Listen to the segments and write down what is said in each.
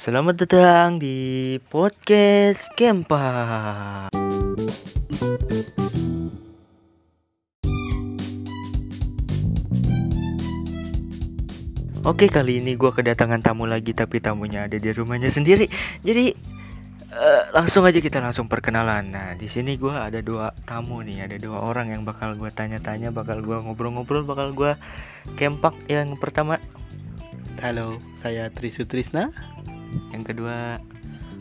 Selamat datang di podcast Kempa. Oke kali ini gue kedatangan tamu lagi tapi tamunya ada di rumahnya sendiri. Jadi eh, langsung aja kita langsung perkenalan. Nah di sini gue ada dua tamu nih, ada dua orang yang bakal gue tanya-tanya, bakal gue ngobrol-ngobrol, bakal gue kempak. Yang pertama, Halo, saya Trisu Trisna. Yang kedua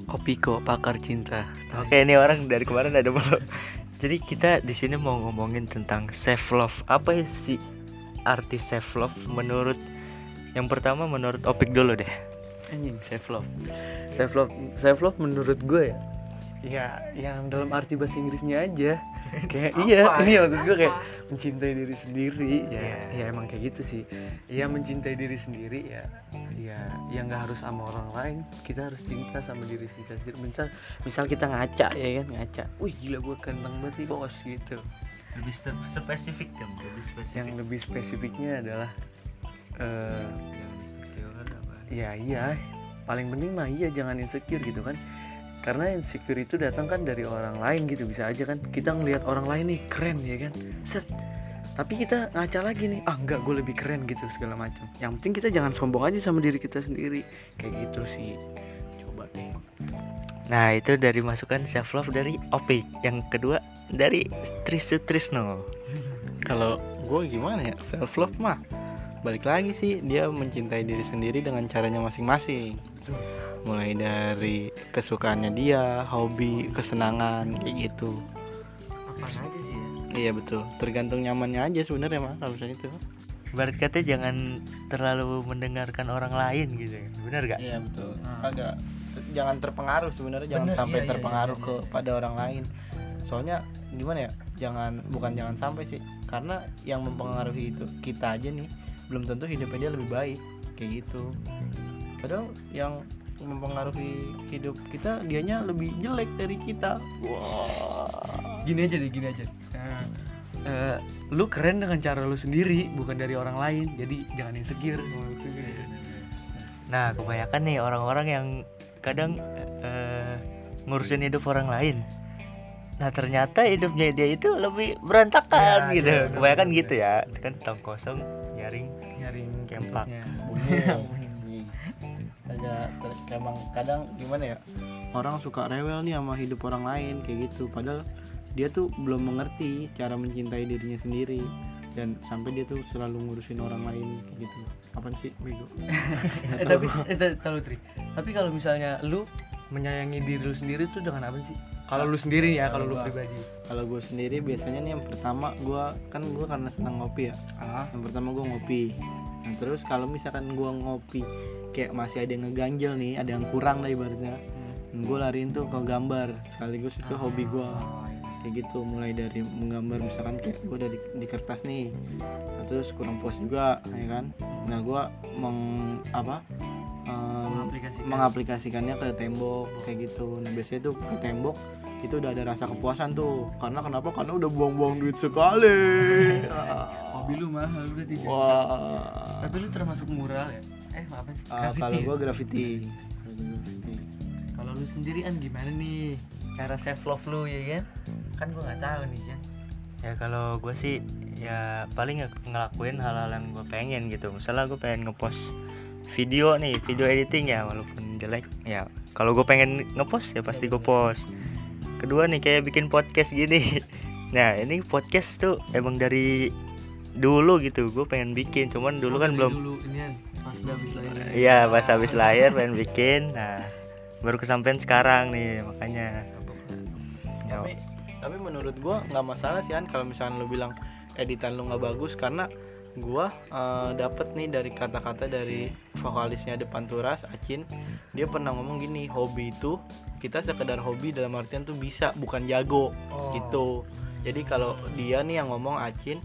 Opiko, pakar cinta. Oke, ini orang dari kemarin ada mulu. Jadi kita di sini mau ngomongin tentang self love. Apa sih arti self love menurut yang pertama menurut Opik dulu deh. Anjing, self love. Self love, self love menurut gue ya. Ya, yang dalam arti bahasa Inggrisnya aja. Kayak iya, ini maksud gue kayak mencintai diri sendiri. Ya, Iya. ya emang kayak gitu sih. Ya mencintai diri sendiri ya. Ya, ya nggak harus sama orang lain. Kita harus cinta sama diri kita sendiri. Misal, misal kita ngaca ya kan, ngaca. Wih, gila gue ganteng banget nih bos gitu. Lebih spesifik lebih spesifik. Yang lebih spesifiknya adalah eh ya iya paling penting mah iya jangan insecure gitu kan karena insecure itu datang kan dari orang lain gitu bisa aja kan. Kita ngelihat orang lain nih keren ya kan? Set. Tapi kita ngaca lagi nih ah enggak gue lebih keren gitu segala macam. Yang penting kita jangan sombong aja sama diri kita sendiri. Kayak gitu sih. Coba deh. Nah, itu dari masukan self love dari Opik. Yang kedua dari Trisu Trisno. Kalau gue gimana ya? Self love mah balik lagi sih dia mencintai diri sendiri dengan caranya masing-masing. Mulai dari kesukaannya dia, hobi, kesenangan kayak gitu. Apa aja sih ya? Iya betul. Tergantung nyamannya aja sebenarnya mah kalau misalnya itu. Barat kata jangan terlalu mendengarkan orang lain gitu. Benar gak? Iya betul. Agak jangan terpengaruh sebenarnya jangan Bener, sampai iya, iya, terpengaruh iya, iya. kepada orang lain. Soalnya gimana ya? Jangan bukan jangan sampai sih. Karena yang mempengaruhi itu kita aja nih belum tentu hidupnya dia lebih baik kayak gitu. Padahal yang mempengaruhi hidup kita dianya lebih jelek dari kita. Wah. gini aja deh gini aja Nah, eh, lu keren dengan cara lu sendiri bukan dari orang lain jadi jangan insecure menurut gue. Nah, kebanyakan nih orang-orang yang kadang eh, ngurusin hidup orang lain. Nah, ternyata hidupnya dia itu lebih berantakan Ya, gitu. ya, kebanyakan benar, gitu ya. Itu kan tong kosong nyaring. nyaring Kempak. Bunyi. Agak emang kadang gimana ya orang suka rewel nih sama hidup orang lain kayak gitu. Padahal dia tuh belum mengerti cara mencintai dirinya sendiri. Dan sampai dia tuh selalu ngurusin orang lain kayak gitu. Apaan sih bego eh tapi eh, tahu Tri tapi kalau misalnya lu menyayangi diri lu sendiri tuh dengan apa sih? Kalau lu sendiri ya kalau lu pribadi. Kalau gue sendiri biasanya nih yang pertama gue kan gue karena senang ngopi ya. Ah. Yang pertama gue ngopi nah terus kalau misalkan gue ngopi kayak masih ada yang ngeganjel nih ada yang kurang lah ibaratnya. Gue lariin tuh ke gambar sekaligus itu hobi gue kayak gitu mulai dari menggambar misalkan kayak gue dari di kertas nih. Nah, terus kurang puas juga ya kan? Nah gue meng apa Mengaplikasikan. mengaplikasikannya ke tembok kayak gitu. Nah biasanya tuh ke tembok itu udah ada rasa kepuasan tuh. Karena kenapa? Karena udah buang-buang duit sekali mahal berarti wah tapi lu termasuk mural ya eh apa sih Ah, Graffiti kalau ya? gue graffiti Kalau gua graffiti. kalau lu sendirian gimana nih cara self love lu ya kan kan gua nggak tahu nih kan Ya kalau gue sih ya paling nge- ngelakuin hal-hal yang gue pengen gitu. Misalnya gue pengen ngepost video nih, video editing ya walaupun jelek. Ya kalau gue pengen ngepost ya pasti gue post. Kedua nih kayak bikin podcast gini. Nah ini podcast tuh emang dari dulu gitu. Gue pengen bikin, cuman dulu kan Dari belum. dulu ini kan pas udah habis lahir Iya pas habis lahir pengen bikin. Nah baru kesampaian sekarang nih makanya. Ya, tapi tapi menurut gua nggak masalah sih kan kalau misalnya lu bilang editan lu nggak bagus karena gua eh, dapet nih dari kata-kata dari vokalisnya depan turas Acin dia pernah ngomong gini hobi itu kita sekedar hobi dalam artian tuh bisa bukan jago Oh. gitu jadi kalau dia nih yang ngomong Acin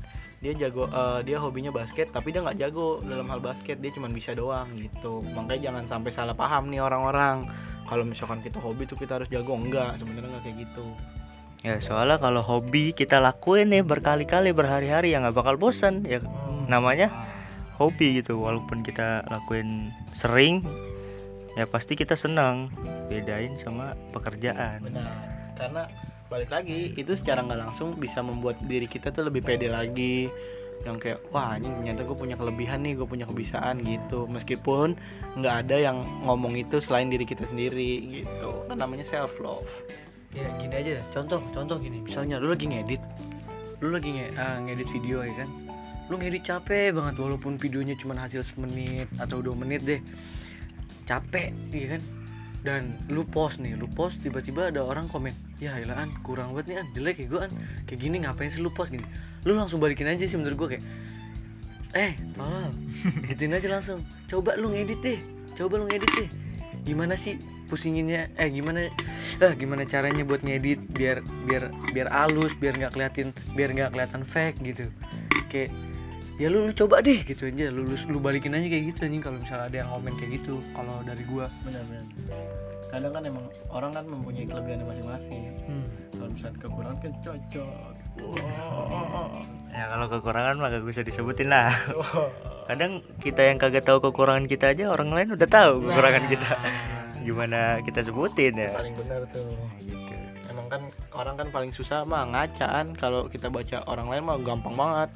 dia jago eh, dia hobinya basket tapi dia nggak jago dalam hal basket dia cuma bisa doang gitu. Makanya jangan sampai salah paham nih orang-orang. Kalau misalkan kita hobi tuh kita harus jago enggak. Sebenarnya nggak kayak gitu. Ya soalnya kalau hobi kita lakuin nih berkali-kali berhari-hari ya nggak bakal bosan. Ya namanya hobi gitu. Walaupun kita lakuin sering ya pasti kita senang. Bedain sama pekerjaan. Benar. Karena balik lagi itu secara nggak langsung bisa membuat diri kita tuh lebih pede lagi. Yang kayak wah ini ternyata gue punya kelebihan nih gue punya kebiasaan gitu. Meskipun nggak ada yang ngomong itu selain diri kita sendiri gitu. Kan namanya self love ya gini aja. Contoh contoh gini. Misalnya lu lagi ngedit. Lu lagi nge ah, ngedit video ya kan? Lu ngedit capek banget walaupun videonya cuma hasil semenit atau dua menit deh. Capek iya kan dan lu post nih lu post tiba-tiba ada orang komen ya elah an kurang banget nih an. Jelek ya gue an. Kayak gini ngapain sih lu post? Gini lu langsung balikin aja sih menurut gue kayak eh tolol gituin aja langsung. Coba lu ngedit deh coba lu ngedit deh. Gimana sih pusinginnya eh gimana eh gimana caranya buat ngedit biar biar biar halus biar nggak keliatin biar nggak kelihatan fake gitu. Kayak ya lu, lu coba deh gitu aja. Lu, lu lu balikin aja kayak gitu anjing kalau misalnya ada yang komen kayak gitu kalau dari gua. Benar-benar kadang kan emang orang kan mempunyai kelebihannya masing-masing. Hmm. kalau misalnya kekurangan kan cocok. Ya kalau kekurangan mah gak bisa disebutin lah. Kadang kita yang kagak tahu kekurangan kita aja orang lain udah tahu kekurangan kita. Gimana kita sebutin ya? Paling benar tuh. Gitu. Emang kan orang kan paling susah mah ngacaan. Kalau kita baca orang lain mah gampang banget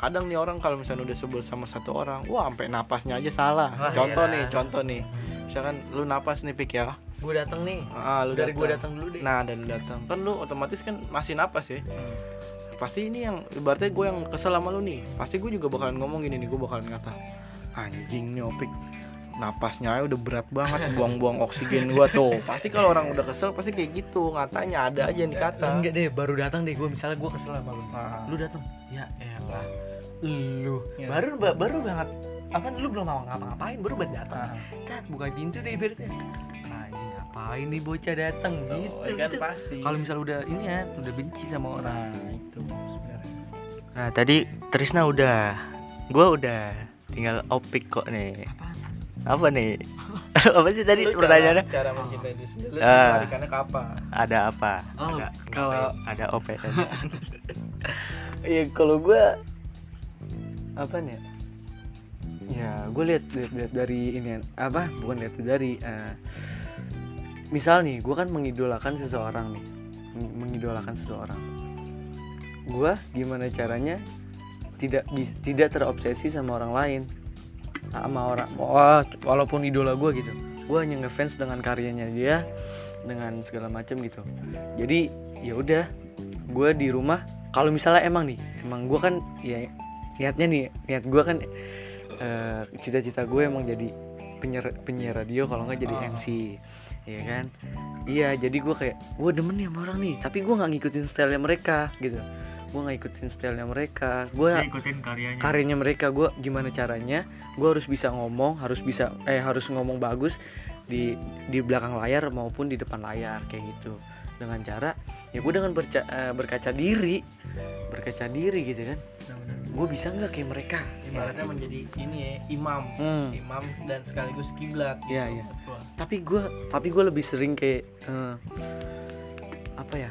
kadang nih orang kalau misalnya udah sebel sama satu orang wah sampai napasnya aja salah. Wah, contoh iya. nih contoh nih. Misalkan lu napas nih pik ya. Gua datang nih. Ah, lu dari gua datang. dulu deh. Nah dan lu datang kan lu otomatis kan masih napas ya. Pasti ini yang ibaratnya gue yang kesel sama lu nih. Pasti gue juga bakalan ngomong gini nih gue bakalan kata anjing nih opik napasnya aja udah berat banget buang-buang oksigen gua tuh. Pasti kalau orang udah kesel pasti kayak gitu. Ngatanya ada aja yang dikata enggak deh baru datang deh gua. Misalnya gua kesel sama lu. Ah. lu datang ya elah lu. Ya. baru ba- baru banget. Apa lu belum mau ngapa-ngapain? Baru banget datang Ah. saat buka pintu deh ibaratnya anjing ngapain nih bocah datang gitu kan gitu. pasti. Kalau misalnya udah ini ya udah benci sama orang. nah itu. Sebenarnya nah tadi Trisna udah gua udah tinggal opik kok nih. Apa nih? Apa sih tadi Lu pertanyaannya? cara, cara mencintai diri sendiri Ah. ke apa? Ada apa? Oh, ada kalau- ada op Iya kalau gue apa nih? ya? Ya gue lihat lihat dari ini apa? Bukan lihat dari eh, misal nih gue kan mengidolakan seseorang nih, mengidolakan seseorang. Gue gimana caranya tidak tidak terobsesi sama orang lain, sama orang. Wah, walaupun idola gue gitu, gue hanya ngefans dengan karyanya dia, dengan segala macam gitu. Jadi ya udah, gue di rumah kalau misalnya emang nih emang gue kan ya niatnya nih niat gue kan eh, cita-cita gue emang jadi penyiar penyiar radio kalau nggak jadi MC ya kan? Iya jadi gue kayak gue demen nih sama orang nih tapi gue nggak ngikutin stylenya mereka gitu. Gue nggak ikutin stylenya mereka. Gue ikutin karyanya. karyanya mereka gue gimana caranya gue harus bisa ngomong harus bisa eh harus ngomong bagus di di belakang layar maupun di depan layar kayak gitu. Dengan cara ya gue dengan berca- eh, berkaca diri berkaca diri gitu kan gue bisa nggak kayak mereka ibaratnya menjadi ini ya imam Hmm. imam dan sekaligus kiblat Iya, gitu. iya. Betul. tapi gue tapi gue lebih sering kayak eh, apa ya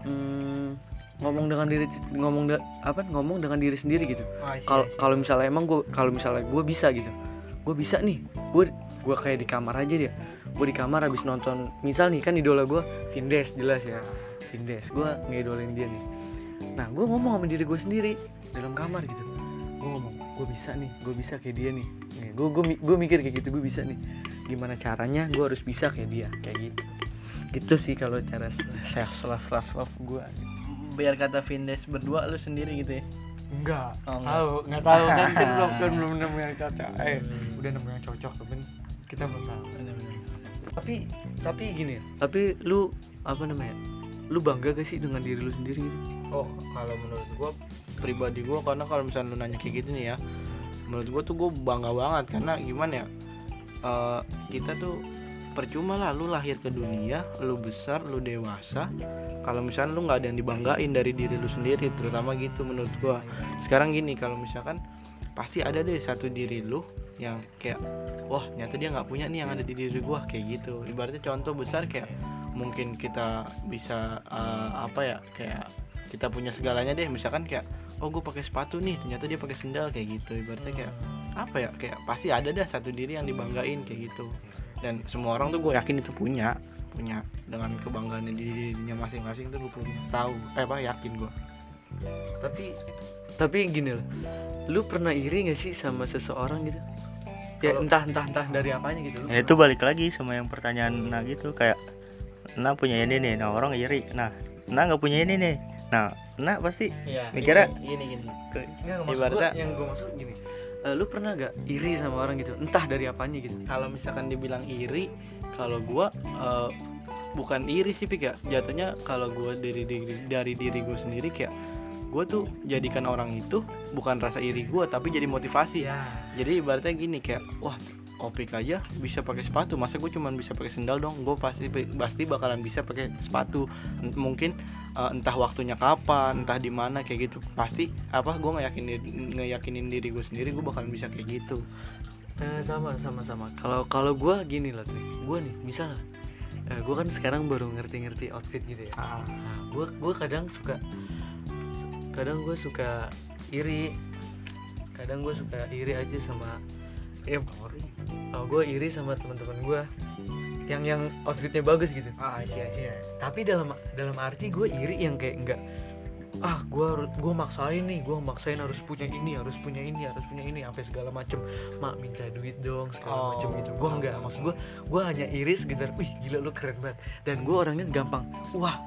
Hmm, ngomong dengan diri ngomong da- apa ngomong dengan diri sendiri gitu Ah, iya, kalau iya. kalau misalnya emang gue kalau misalnya gue bisa gitu gue bisa nih gue gue kayak di kamar aja dia gue di kamar habis nonton misal nih kan idola gue Vindes jelas ya Vindes gue ngidolain dia nih nah gue ngomong sama diri gue sendiri dalam kamar gitu gue ngomong gue bisa nih gue bisa kayak dia nih gue gue gue mikir kayak gitu gue bisa nih gimana caranya gue harus bisa kayak dia kayak gitu gitu sih kalau cara self self self self gue biar kata Vindes berdua lu sendiri gitu ya Enggak, Oh, enggak. tahu, enggak tahu kan, kan belum kan belum nemu yang cocok. Eh, udah nemu yang cocok tapi kita belum tahu. Tapi tapi gini ya. Tapi lu apa namanya? Lu bangga gak sih dengan diri lu sendiri gitu? oh kalau menurut gua pribadi gua karena kalau misalnya lu nanya kayak gitu nih ya menurut gua tuh gua bangga banget. Karena gimana ya eh, kita tuh percuma lah lu lahir ke dunia lu besar lu dewasa. Kalau misalnya lu nggak ada yang dibanggain dari diri lu sendiri terutama gitu menurut gua. Sekarang gini kalau misalkan pasti ada deh satu diri lu yang kayak wah nyata dia nggak punya nih yang ada di diri gua kayak gitu. Ibaratnya contoh besar kayak mungkin kita bisa eh, apa ya kayak kita punya segalanya deh. Misalkan kayak oh gue pakai sepatu nih ternyata dia pakai sendal kayak gitu. Ibaratnya kayak apa ya kayak pasti ada dah satu diri yang dibanggain kayak gitu. Dan semua orang tuh gue yakin itu punya punya. Dengan kebanggaan di dirinya masing-masing tuh gue punya. Tahu eh apa yakin gue tapi tapi gini loh. Lu pernah iri gak sih sama seseorang gitu? Ya entah entah entah dari apanya gitu. Lu ya itu balik lagi sama yang pertanyaan nah gitu kayak nah punya ini nih. Nah orang iri. Nah nah nggak punya ini nih. Nah nah pasti Iya, Mikirnya- gini gini. Nggak, maksud Ibaratnya- gua, yang gue maksud gini. Eh, lu pernah gak iri sama orang gitu? Entah dari apanya gitu. Kalau misalkan dibilang iri, kalau gua eh, bukan iri sih Pik ya. Jatuhnya kalau gua dari diri dari diri gue sendiri kayak gue tuh jadikan orang itu bukan rasa iri gua tapi jadi motivasi. Ya jadi ibaratnya gini kayak wah opik aja bisa pakai sepatu. Masa gue cuman bisa pakai sendal dong? Gue pasti pasti bakalan bisa pakai sepatu. Mungkin eh, entah waktunya kapan entah di mana kayak gitu. Pasti apa gue ngeyakinin ngeyakinin diri gue sendiri gue bakalan bisa kayak gitu. Eh, sama sama sama. Kalau kalau gue gini loh gue nih misalnya eh, gue kan sekarang baru ngerti-ngerti outfit gitu ya. Ah, nah, gue gue kadang suka kadang gue suka iri. Kadang gue suka iri aja sama eh oh, gue iri sama teman-teman gue yang yang outfitnya bagus gitu. Ah iya iya. Tapi dalam dalam arti gue iri yang kayak enggak ah gue gue maksain nih gue maksain harus punya ini harus punya ini harus punya ini sampai segala macem. Mak minta duit dong segala Oh, macem gitu. Gue enggak maksud gue gue hanya iri sekedar wih gila lu keren banget. Dan gue orangnya gampang wah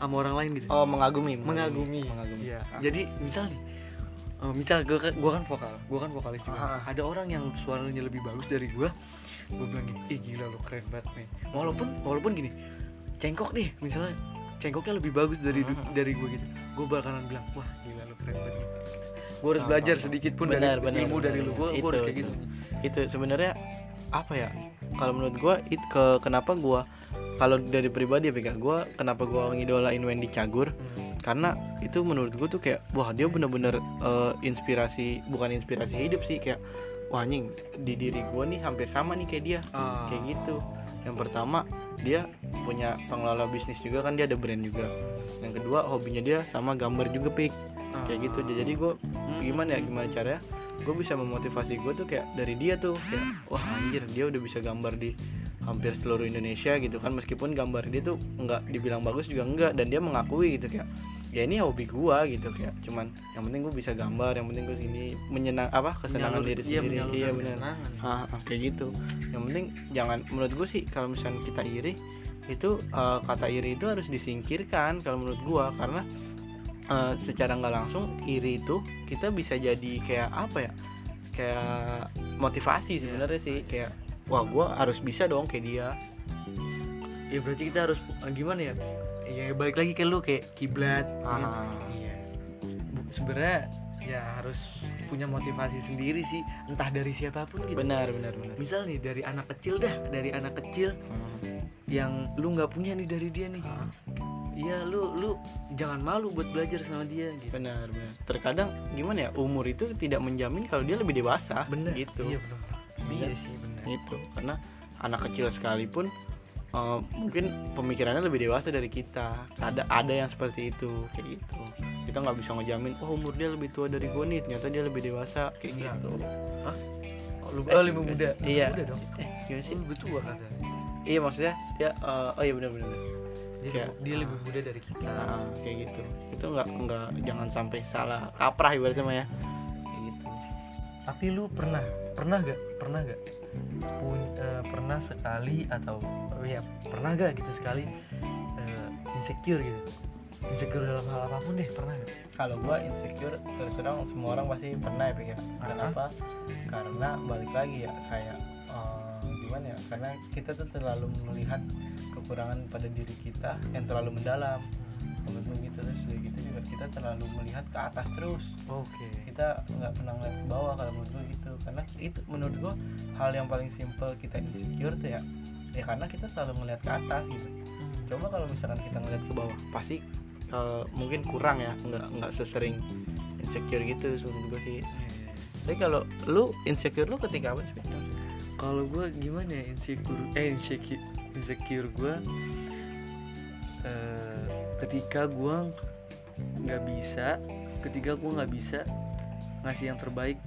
sama orang lain gitu. Oh mengagumi. Mengagumi. Mengagumi. Iya. Ah. jadi misal nih eh, misal gue kan gue kan vokal gue kan vokalis juga Ah. ada orang yang suaranya lebih bagus dari gue gue bilang gini ih gila lu keren banget nih walaupun walaupun gini cengkok nih misalnya cengkoknya lebih bagus dari Ah. dari gue gitu gue bakalan bilang wah gila lu keren banget nih. gue harus Ah, belajar ah, ah. sedikit pun Benar, dari benar, ilmu benar, dari lu gue Itu, harus kayak itu. gitu itu sebenarnya apa ya kalau menurut it ke kenapa gua kalau dari pribadi ya Pika gua kenapa gua ngidolain Wendy Cagur? Hmm. karena itu menurut gue tuh kayak wah dia bener-bener eh, inspirasi bukan inspirasi hidup sih kayak wah anjing di diri gue nih hampir sama nih kayak dia. Ah. kayak gitu. Yang pertama dia punya pengelola bisnis juga kan dia ada brand juga. Yang kedua hobinya dia sama gambar juga pik. Kayak gitu. Jadi gue gimana ya gimana caranya? Gue bisa memotivasi gue tuh kayak dari dia tuh kayak wah anjir dia udah bisa gambar di hampir seluruh Indonesia gitu kan meskipun gambar dia tuh nggak dibilang bagus juga enggak dan dia mengakui gitu kayak ya ini hobi gua gitu kayak cuman yang penting gue bisa gambar yang penting gue sini menyenang apa kesenangan Menyalur- diri iya, sendiri. iya benar kesenangan. ah, ah, kayak gitu. Yang penting jangan menurut gue sih kalau misalnya kita iri itu eh, kata iri itu harus disingkirkan kalau menurut gua karena eh, secara nggak langsung iri itu kita bisa jadi kayak apa ya kayak motivasi sebenarnya sih kayak wah gua harus bisa dong kayak dia. Ya berarti kita harus eh, gimana ya? Ya balik lagi ke lu kayak kiblat. Ya. Ah. iya. Bu- sebenarnya ya harus punya motivasi sendiri sih. Entah dari siapa pun gitu. Benar benar benar. Misal nih dari anak kecil dah dari anak kecil Hmm. yang lu nggak punya nih dari dia nih. Ah. iya lu lu jangan malu buat belajar sama dia gitu. Benar benar. Terkadang gimana ya umur itu tidak menjamin kalau dia lebih dewasa bener gitu. Iya bener iya sih gitu karena anak kecil sekalipun eh, mungkin pemikirannya lebih dewasa dari kita. Ada ada yang seperti itu kayak gitu. Kita nggak bisa ngejamin oh umur dia lebih tua dari gue nih ternyata dia lebih dewasa kayak Enggak. gitu. Oh, lu oh, lebih muda? Iya. muda dong. Eh gimana sih? Lebih tua kata iya maksudnya ya eh, oh iya benar benar dia, Kayak- dia lebih muda dari kita. Nah, kayak gitu. Itu nggak nggak jangan sampai salah kaprah ibaratnya mah ya kayak gitu. Tapi lu pernah pernah gak pernah gak pun eh, pernah sekali atau ya pernah gak gitu sekali eh, insecure gitu? Insecure dalam hal apa pun deh pernah gak kalau gua insecure terus terang semua orang pasti pernah ya pikir kenapa? Karena balik lagi ya kayak eh, gimana ya? Karena kita tuh terlalu melihat kekurangan pada diri kita yang terlalu mendalam gua gitu terus udah gitu juga. Kita terlalu melihat ke atas terus. Oke. Kita nggak pernah ngeliat ke bawah kalau menurut gua gitu. Karena itu menurut gua hal yang paling simple kita insecure tuh ya. Ya karena kita selalu ngeliat ke atas gitu. Coba kalau misalkan kita ngeliat ke bawah pasti eh, mungkin kurang ya. Nggak nggak sesering insecure gitu menurut gue sih. Tapi kalau lu insecure lu ketika apa sih? Kalau gue gimana ya insecure eh insecure insecure gue eh, ketika gue nggak bisa ketika gue nggak bisa ngasih yang terbaik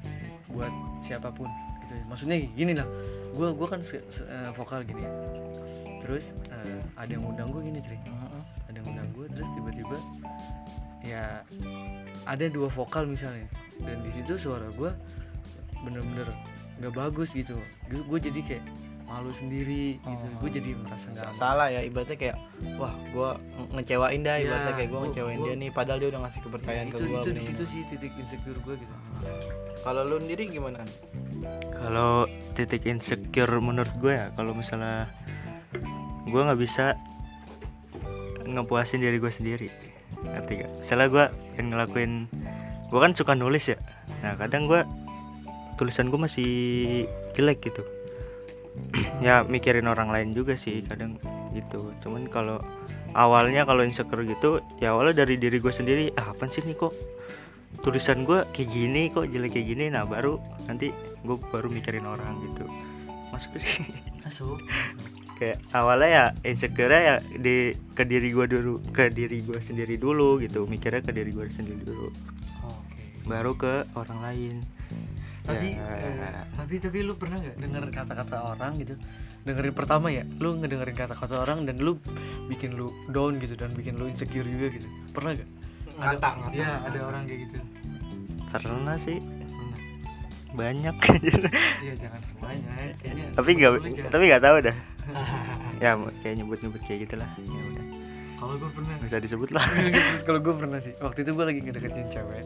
buat siapa pun gitu ya. maksudnya gini lah gue gua kan se- se- eh, vokal gini ya. Terus eh, ada yang undang gue gini cuy ada yang undang gue terus tiba-tiba ya ada dua vokal misalnya. Dan di situ suara gue bener-bener nggak bagus gitu. Gue jadi kayak malu sendiri gitu. Gue jadi merasa nggak salah ya ibaratnya kayak wah gua nge- ngecewain dah Ya, ibaratnya kayak gua gua- ngecewain gua- dia nih padahal dia udah ngasih Ya, kepercayaan itu ke gua itu di situ sih titik insecure gue gitu. Kalau lu sendiri gimana kalau titik insecure menurut gue ya kalau misalnya gue nggak bisa ngepuasin diri gue sendiri. Ngerti gak? misalnya gue pengen ngelakuin gue kan suka nulis ya. Nah kadang gue tulisan gue masih jelek gitu ya mikirin orang lain juga sih kadang gitu. Cuman kalau awalnya kalau insecure gitu ya awalnya dari diri gue sendiri ah apa sih nih kok? Tulisan gue kayak gini kok jelek kayak gini. Nah baru nanti gue baru mikirin orang gitu. Masuk sih. Masuk. Kayak awalnya ya insecure ya di ke diri gue dulu ke diri gue sendiri dulu gitu. Mikirnya ke diri gue sendiri dulu. Baru ke orang lain tapi Ya. eh, tapi tapi lu pernah nggak denger kata-kata orang gitu? Dengerin pertama ya lu ngedengerin kata-kata orang dan lu bikin lu down gitu dan bikin lu insecure juga gitu. Pernah gak ngata ngata ya ada orang kayak gitu. Pernah sih. Pernah. Banyak. Iya jangan semuanya ya. kayaknya tapi nggak tapi nggak tahu dah. Ya kayak nyebut nyebut kayak gitulah ya udah. Kalau gue pernah usah disebut lah. Terus kalau gue pernah sih waktu itu gue lagi ngedeketin cewek